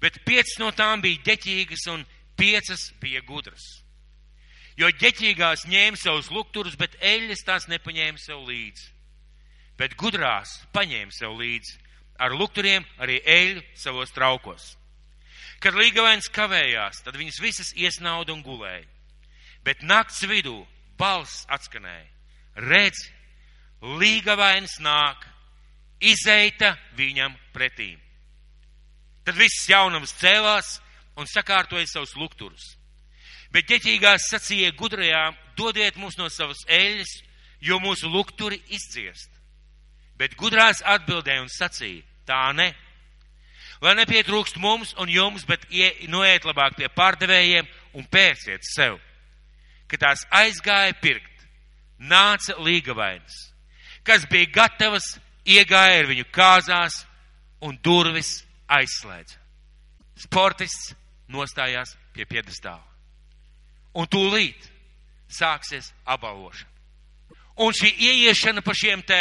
Bet piecas no tām bija ģeķīgas un piecas bija gudras. Jo ģeķīgās ņēma savus lukturus, bet eļļas tās nepaņēma sev līdzi. Bet gudrās paņēma sev līdzi ar lukturiem arī eļļu savos traukos. Kad līgavains kavējās, tad viņas visas iesnauda un gulēja bet nakts vidū balss atskanēja. Redz, līgavainis nāk, izeita viņam pretīm. Tad viss jaunums cēlās un sakārtoja savus lukturus. Bet ķeķīgās sacīja gudrajām, dodiet mums no savas eļas, jo mūsu lukturi izciest. Bet gudrās atbildēja un sacīja, tā ne. Lai nepietrūkst mums un jums, bet noiet labāk pie pārdevējiem un pērciet sev ka tās aizgāja pirkt, nāca līgavainas, kas bija gatavas, iegāja ar viņu kāzās un durvis aizslēdza. Sportists nostājās pie piedestāla. Un tūlīt sāksies apbalvošana. Un šī ieiešana pa šiem te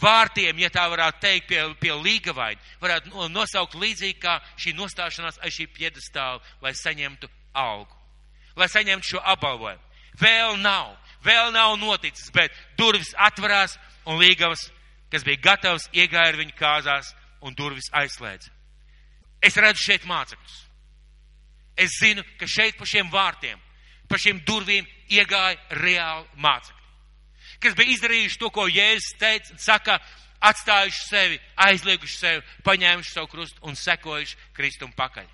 vārtiem, ja tā varētu teikt, pie, pie līgavaini, varētu nosaukt līdzīgi kā šī nostāšanās aiz šī piedestāla, lai saņemtu algu, lai saņemtu šo apbalvojumu. Vēl nav, vēl nav noticis, bet durvis atverās un līgavas, kas bija gatavs, iegāja viņu kāzās un durvis aizslēdza. Es redzu šeit mācekļus. Es zinu, ka šeit pa šiem vārtiem, pa šiem durvīm iegāja reāli mācekļi, kas bija izdarījuši to, ko Jēzus teica saka, atstājuši sevi, aizlieguši sevi, paņēmuši savu krustu un sekojuši Kristum pakaļ.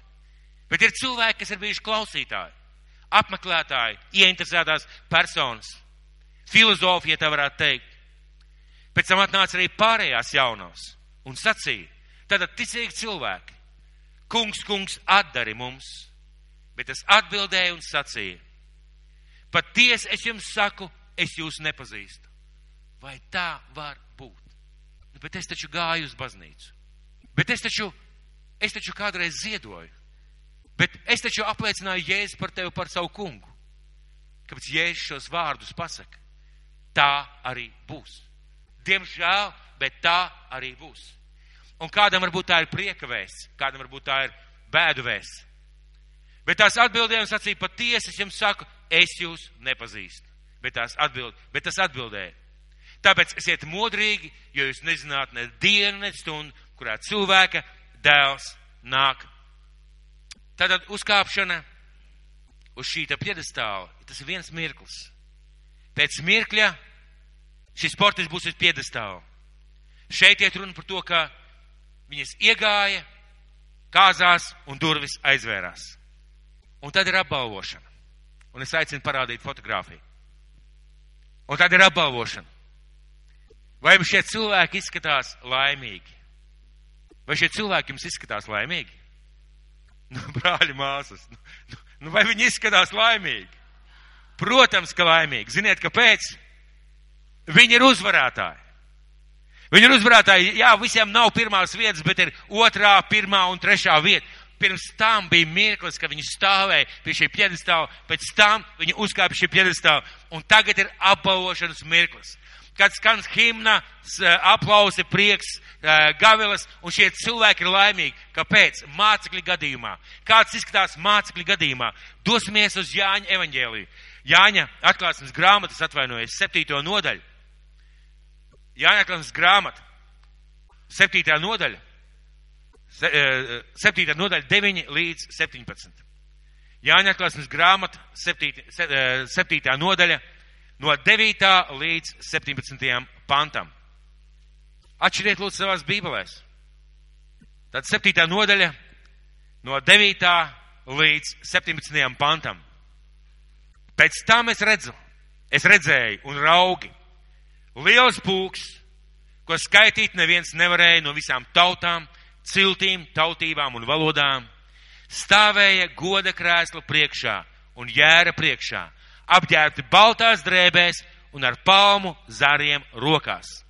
Bet ir cilvēki, kas ir bijuši klausītāji apmeklētāji, ieinteresētās personas, filozofi, ja tā varētu teikt. Pēc tam atnāca arī pārējās jaunās un sacīja, tad ticīgi cilvēki, kungs, kungs, atdari mums, bet es atbildēju un sacīju, patiesi es jums saku, es jūs nepazīstu. Vai tā var būt? Nu, bet es taču gāju uz baznīcu. Bet es taču, es taču kādreiz ziedoju. Bet es taču apliecināju Jēzu par tevi par savu kungu. Kāpēc Jēzus šos vārdus pasaka? Tā arī būs. Diemžēl, bet tā arī būs. Un kādam varbūt tā ir prieka vēsts, kādam varbūt tā ir bēdu vēsts. Bet tās atbildēja un sacīja, patiesi es jums saku, es jūs nepazīstu. Bet, atbild, bet tas atbildēja. Tāpēc esiet modrīgi, jo jūs nezināt ne dienu, ne stundu, kurā cilvēka dēls nāk Tātad uzkāpšana uz šī piedestāla, tas ir viens mirklis. Pēc mirkļa šis sports būs uz piedestāla. Šeit iet runa par to, ka viņas iegāja, kāzās un durvis aizvērās. Un tad ir apbalvošana. Un es aicinu parādīt fotografiju. Un tad ir apbalvošana. Vai šie cilvēki izskatās laimīgi? Vai šie cilvēki jums izskatās laimīgi? Nu, brāļi, māsas, nu, nu, nu, vai viņi izskatās laimīgi? Protams, ka laimīgi. Ziniet, kāpēc? Viņi ir uzvarētāji. Viņi ir uzvarētāji. Jā, visiem nav pirmās vietas, bet ir otrā, pirmā un trešā vieta. Pirms tam bija mirklis, ka viņi stāvēja pie šī piedestāla, pēc tam viņi uzkāpa šī piedestāla, un tagad ir apbalvošanas mirklis kad skan himna, aplausi, prieks, gavilas, un šie cilvēki ir laimīgi. Kāpēc? Mācekļu gadījumā. Kāds izskatās mācekļu gadījumā? Dosimies uz Jāņa evaņģēliju. Jāņa atklāsmes grāmatas atvainojas septīto nodaļu. Jāņa atklāsmes grāmata, septītā nodaļa, 7. Eh, nodaļa 9 līdz 17. Jāņa atklāsmes grāmata 7. 7. nodaļa no 9. līdz 17. pantam. Atšķiriet lūdzu savās bībelēs. Tad 7. nodaļa no 9. līdz 17. pantam. Pēc tam es redzu, es redzēju un raugi liels pūks, ko skaitīt neviens nevarēja no visām tautām, ciltīm, tautībām un valodām, stāvēja goda krēsla priekšā un jēra priekšā, apģērbti baltās drēbēs un ar palmu zariem rokās.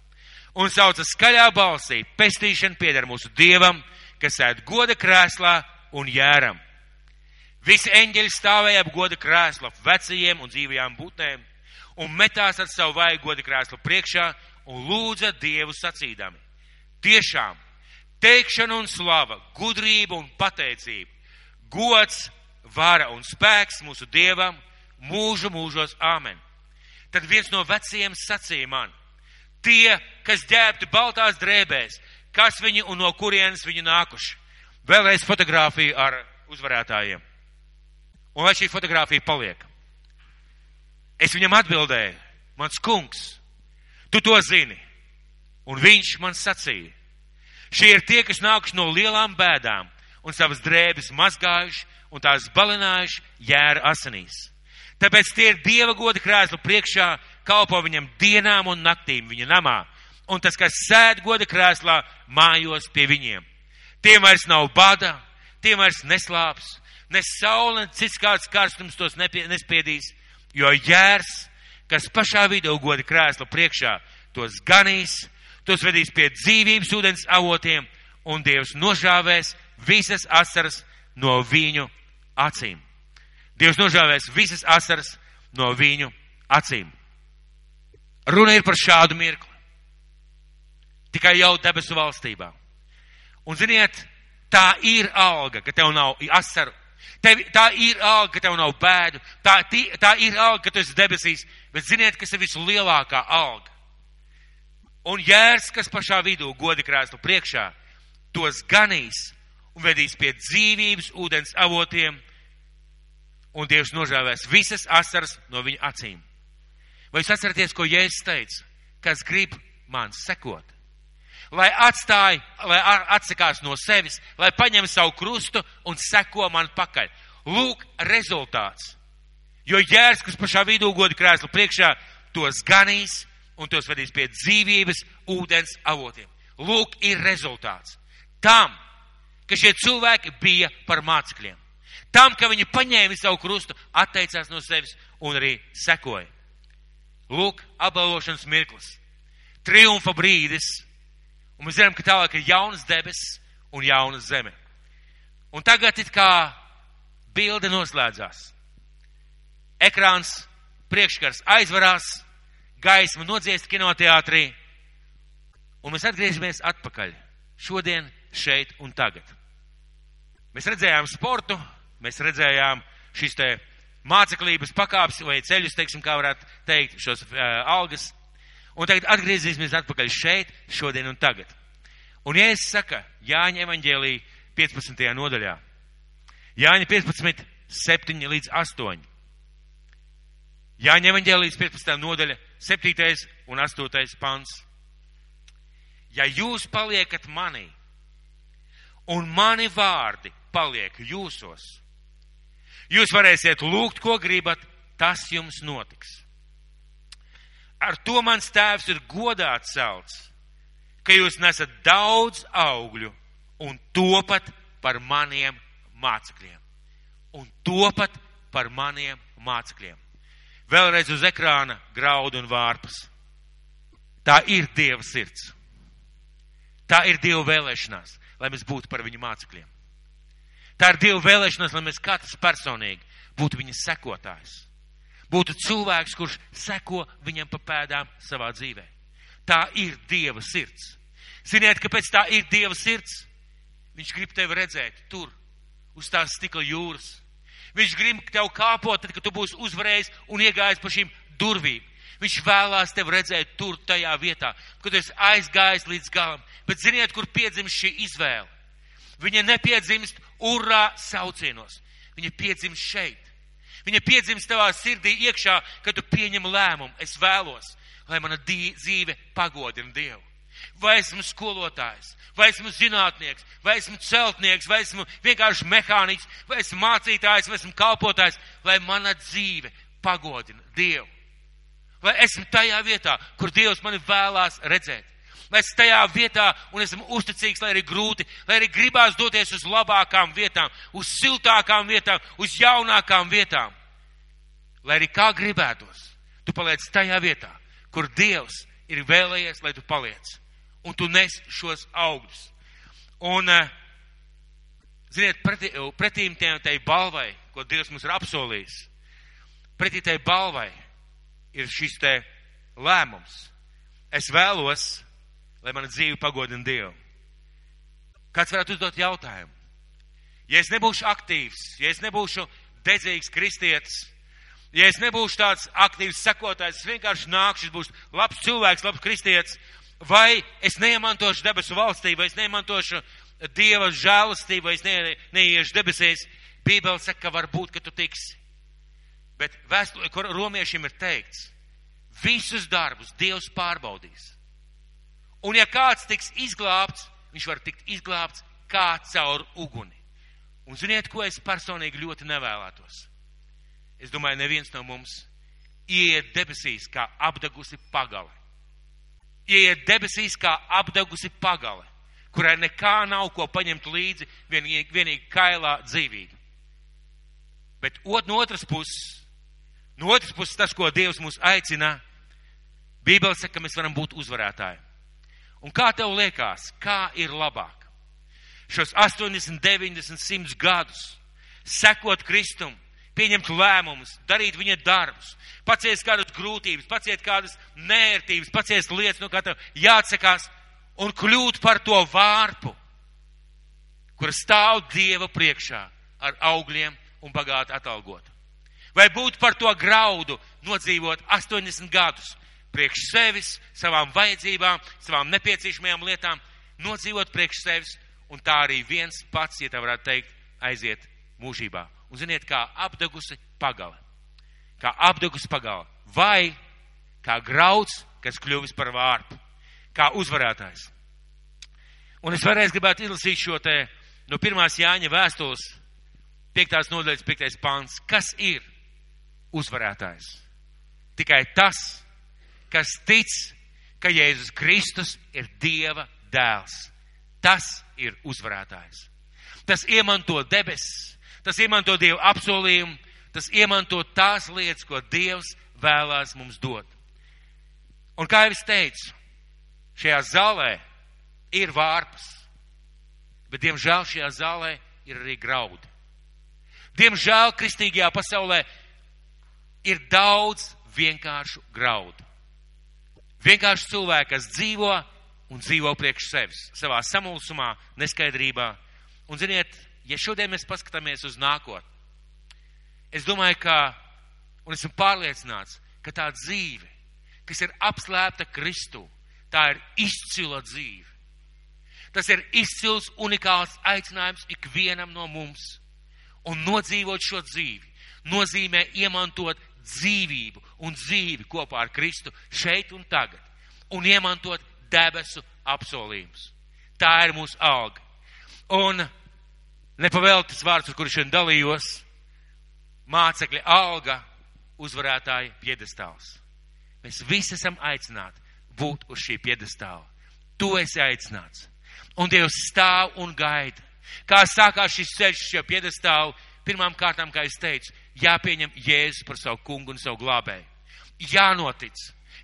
Un sauca skaļā balsī, pestīšana pieder mūsu dievam, kas ēd goda krēslā un jēram. Visi eņģeļi stāvēja ap goda krēsla vecajiem un dzīvajām būtnēm un metās ar savu vaigu goda krēslu priekšā un lūdza Dievu sacīdami. Tiešām, teikšana un slava, gudrība un pateicība, gods, vara un spēks mūsu Dievam mūžu mūžos āmen. Tad viens no vecajiem sacīja man, tie, kas ģērbti baltās drēbēs, kas viņi un no kurienes viņi nākuši. Vēlreiz fotografija ar uzvarētājiem. Un lai šī fotografija paliek. Es viņam atbildēju, mans kungs, tu to zini. Un viņš man sacīja, šie ir tie, kas nākuši no lielām bēdām un savas drēbes mazgājuši un tās balinājuši jēra asinīs. Tāpēc tie ir Dieva goda krēslu priekšā, kalpo viņam dienām un naktīm viņa namā. Un tas, kas sēd goda krēslā, mājos pie viņiem. Tiem vairs nav bada, tiem vairs neslāps, ne saule, ne cits kāds karstums tos nespiedīs, jo jērs, kas pašā vidū goda krēsla priekšā, tos ganīs, tos vedīs pie dzīvības ūdens avotiem, un Dievs nožāvēs visas asaras no viņu acīm. Dievs nožāvēs visas asaras no viņu acīm. Runa ir par šādu mirkli. Tikai jau debesu valstībā. Un ziniet, tā ir alga, ka tev nav asaru Tev, tā ir alga, ka tev nav bēdu, tā, tī, tā ir alga, ka tu esi debesīs, bet ziniet, kas ir vislielākā alga. Un jērs, kas pašā vidū godi krēslu priekšā, tos ganīs un vedīs pie dzīvības ūdens avotiem, un Dievs nožēvēs visas asaras no viņa acīm. Vai jūs atceraties, ko Jēzus teica? Kas grib man sekot? Lai atstāj, lai atsakās no sevis, lai paņem savu krustu un seko man pakaļ. Lūk, rezultāts. Jo jērs, kas pašā vidū goda krēslu priekšā, tos ganīs un tos vedīs pie dzīvības ūdens avotiem. Lūk, ir rezultāts. Tam, ka šie cilvēki bija par mācekļiem. Tam, ka viņi paņēma savu krustu, atteicās no sevis un arī sekoja. Lūk, apbalvošanas mirklis. Triumfa brīdis Un mēs zinām, ka tālāk ir jaunas debesis un jauna zeme. Un tagad it kā bilde noslēdzās. Ekrāns priekškars aizvarās, gaisma nodziest kinoteātrī, un mēs atgriežamies atpakaļ. Šodien, šeit un tagad. Mēs redzējām sportu, mēs redzējām šīs te māceklības pakāpes vai ceļus, teiksim, kā varētu teikt, šos uh, algas Un tagad atgriezīsimies atpakaļ šeit, šodien un tagad. Un ja es saku Jāņa evaņģēlī 15. nodaļā, Jāņa 15, 7 līdz 8. Jāņa evaņģēlīs 15. nodaļa, 7. un 8. pants. Ja jūs paliekat manī, un mani vārdi paliek jūsos, jūs varēsiet lūgt, ko gribat, tas jums notiks. Ar to mans tēvs ir godā celts, ka jūs nesat daudz augļu un topat par maniem mācekļiem. Un topat par maniem mācekļiem. Vēlreiz uz ekrāna graudu un vārpas. Tā ir Dieva sirds. Tā ir Dieva vēlēšanās, lai mēs būtu par viņu mācekļiem. Tā ir Dieva vēlēšanās, lai mēs katrs personīgi būtu viņa sekotājs būtu cilvēks, kurš seko viņam pa pēdām savā dzīvē. Tā ir Dieva sirds. Ziniet, kāpēc tā ir Dieva sirds? Viņš grib tevi redzēt tur, uz tās stikla jūras. Viņš grib tev kāpot, tad, kad tu būsi uzvarējis un iegājis pa šīm durvīm. Viņš vēlās tevi redzēt tur, tajā vietā, kad esi aizgājis līdz galam. Bet ziniet, kur piedzimst šī izvēle? Viņa nepiedzimst urā saucienos. Viņa piedzimst šeit. Viņa piedzimst tavā sirdī iekšā, kad tu pieņem lēmumu. Es vēlos, lai mana dzīve pagodina Dievu. Vai esmu skolotājs, vai esmu zinātnieks, vai esmu celtnieks, vai esmu vienkārši mehāniķis, vai esmu mācītājs, vai esmu kalpotājs, lai mana dzīve pagodina Dievu. Lai esmu tajā vietā, kur Dievs mani vēlās redzēt. Lai esmu tajā vietā un esmu uzticīgs, lai arī grūti, lai arī gribās doties uz labākām vietām, uz siltākām vietām, uz jaunākām vietām. Lai arī kā gribētos, tu paliec tajā vietā, kur Dievs ir vēlējies, lai tu paliec. Un tu nes šos augļus. Un, eh, ziniet, pretī, pretīm tai balvai, ko Dievs mums ir apsolījis, pretī tai balvai ir šis te lēmums. Es vēlos, lai mana dzīve pagodina Dievu. Kāds varētu uzdot jautājumu? Ja es nebūšu aktīvs, ja es nebūšu dedzīgs kristietis, ja es nebūšu tāds aktīvs sekotājs, es vienkārši nākšu, es būšu labs cilvēks, labs kristietis, vai es neiemantošu debesu valstī, vai es neiemantošu Dieva žēlastību, vai es ne, neiešu debesīs, Bībele saka, ka varbūt, ka tu tiksi. Bet vēstulē, kur romiešiem ir teikts, visus darbus Dievs pārbaudīs. Un ja kāds tiks izglābts, viņš var tikt izglābts kā caur uguni. Un ziniet, ko es personīgi ļoti nevēlētos? Es domāju, neviens no mums ieiet debesīs kā apdegusi pagale. Ieiet debesīs kā apdegusi pagale, kurai nekā nav ko paņemt līdzi, vienīgi, vienīgi kailā dzīvība. Bet ot, no otras puses, No otras puses, tas, ko Dievs mūs aicina, Bībele saka, ka mēs varam būt uzvarētāji. Un kā tev liekas, kā ir labāk? Šos 80, 90, 100 gadus sekot Kristum, pieņemt lēmumus, darīt viņa darbus, paciest kādas grūtības, paciest kādas nērtības, paciest lietas, no kā tev jāatsakās un kļūt par to vārpu, kur stāv Dieva priekšā ar augļiem un bagāti atalgot vai būt par to graudu nodzīvot 80 gadus priekš sevis, savām vajadzībām, savām nepieciešamajām lietām, nodzīvot priekš sevis, un tā arī viens pats, ja tā varētu teikt, aiziet mūžībā. Un ziniet, kā apdegusi pagale. Kā apdegusi pagale. Vai kā grauds, kas kļuvis par vārpu. Kā uzvarētājs. Un es vēlreiz gribētu izlasīt šo te no pirmās Jāņa vēstules, piektās nodaļas, piektais pāns. Kas ir uzvarētājs. Tikai tas, kas tic, ka Jēzus Kristus ir Dieva dēls. Tas ir uzvarētājs. Tas iemanto debesis, tas iemanto Dieva apsolījumu, tas iemanto tās lietas, ko Dievs vēlās mums dot. Un kā jau es teicu, šajā zālē ir vārpas, bet diemžēl šajā zālē ir arī graudi. Diemžēl kristīgajā pasaulē ir daudz vienkāršu graudu. Vienkārši cilvēki, kas dzīvo un dzīvo priekš sevis, savā samulsumā, neskaidrībā. Un, ziniet, ja šodien mēs paskatāmies uz nākotni, es domāju, ka, un esmu pārliecināts, ka tā dzīve, kas ir apslēpta Kristū, tā ir izcila dzīve. Tas ir izcils, unikāls aicinājums ikvienam no mums. Un nodzīvot šo dzīvi nozīmē iemantot dzīvību un dzīvi kopā ar Kristu šeit un tagad un iemantot debesu apsolījumus. Tā ir mūsu alga. Un nepavēltas vārds, ar kuru šodien dalījos, mācekļa alga, uzvarētāja piedestāls. Mēs visi esam aicināti būt uz šī piedestāla. Tu esi aicināts. Un Dievs stāv un gaida. Kā sākās šis ceļš šo piedestālu, pirmām kārtām, kā es teicu, jāpieņem Jēzus par savu kungu un savu glābēju. Jānotic,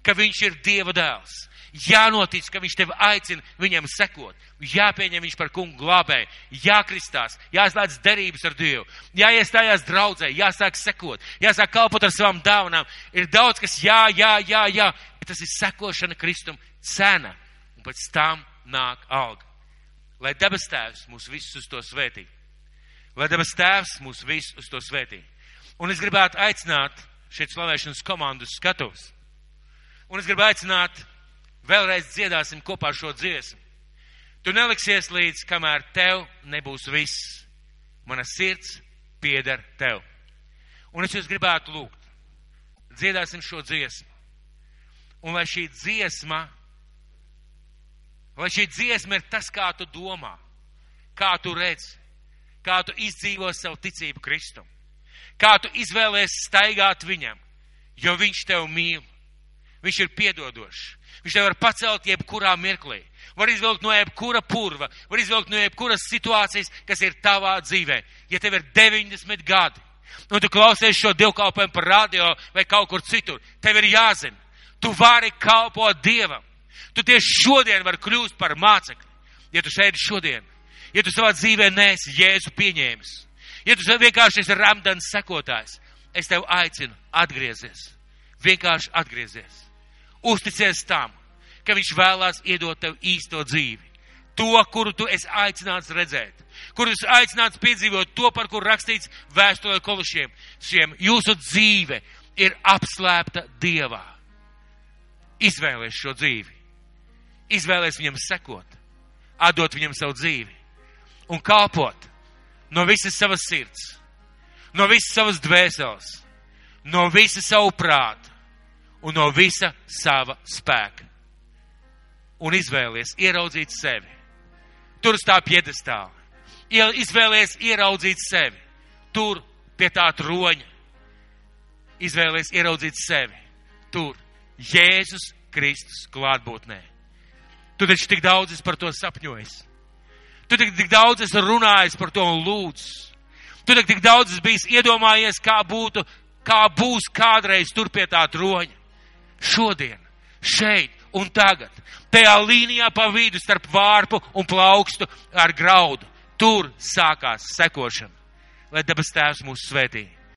ka viņš ir Dieva dēls. Jānotic, ka viņš tevi aicina viņam sekot. Jāpieņem viņš par kungu glābēju. Jākristās, jāslēdz derības ar Dievu. Jāiestājās draudzē, jāsāk sekot, jāsāk kalpot ar savām dāvanām. Ir daudz, kas jā, jā, jā, jā. Bet tas ir sekošana Kristum cena. Un pēc tam nāk alga. Lai debes tēvs mūs visus uz to svētī. Lai debes tēvs mūs visus uz to svētī. Un es gribētu aicināt šeit slavēšanas komandu skatos. Un es gribu aicināt, vēlreiz dziedāsim kopā šo dziesmu. Tu neliksies līdz, kamēr tev nebūs viss. Mana sirds pieder tev. Un es jūs gribētu lūgt. Dziedāsim šo dziesmu. Un lai šī dziesma, lai šī dziesma ir tas, kā tu domā, kā tu redz, kā tu izdzīvo savu ticību Kristum, kā tu izvēlēsies staigāt viņam, jo viņš tev mīl, viņš ir piedodošs, viņš tev var pacelt jebkurā mirklī, var izvilkt no jebkura purva, var izvilkt no jebkuras situācijas, kas ir tavā dzīvē. Ja tev ir 90 gadi, un tu klausies šo divkalpojumu par radio vai kaut kur citur, tev ir jāzina, tu vari kalpot Dievam. Tu tieši šodien vari kļūt par mācekli, ja tu sēdi šodien, ja tu savā dzīvē nesi Jēzu pieņēmis, ja tu vienkārši esi Ramdans sekotājs, es tev aicinu atgriezties, vienkārši atgriezties, uzticies tam, ka viņš vēlās iedot tev īsto dzīvi. To, kuru tu esi aicināts redzēt, kuru esi aicināts piedzīvot, to, par kur rakstīts vēstulē kolušiem. Šiem jūsu dzīve ir apslēpta Dievā. Izvēlies šo dzīvi. Izvēlies viņam sekot, atdot viņam savu dzīvi un kalpot no visas savas sirds, no visas savas dvēseles, no visa savu prātu un no visa sava spēka. Un izvēlies ieraudzīt sevi. Tur uz tā piedestāla. Izvēlies ieraudzīt sevi. Tur pie tā troņa. Izvēlies ieraudzīt sevi. Tur Jēzus Kristus klātbūtnē. Tu taču tik daudz par to sapņojis. Tu tik, tik daudz esi runājis par to un lūdzu. Tu tik, tik daudz esi bijis iedomājies, kā būtu, kā būs kādreiz tur pie tā troņa. Šodien, šeit un tagad, tajā līnijā pa vidu starp vārpu un plaukstu ar graudu, tur sākās sekošana. Lai debes tēvs mūs svētī.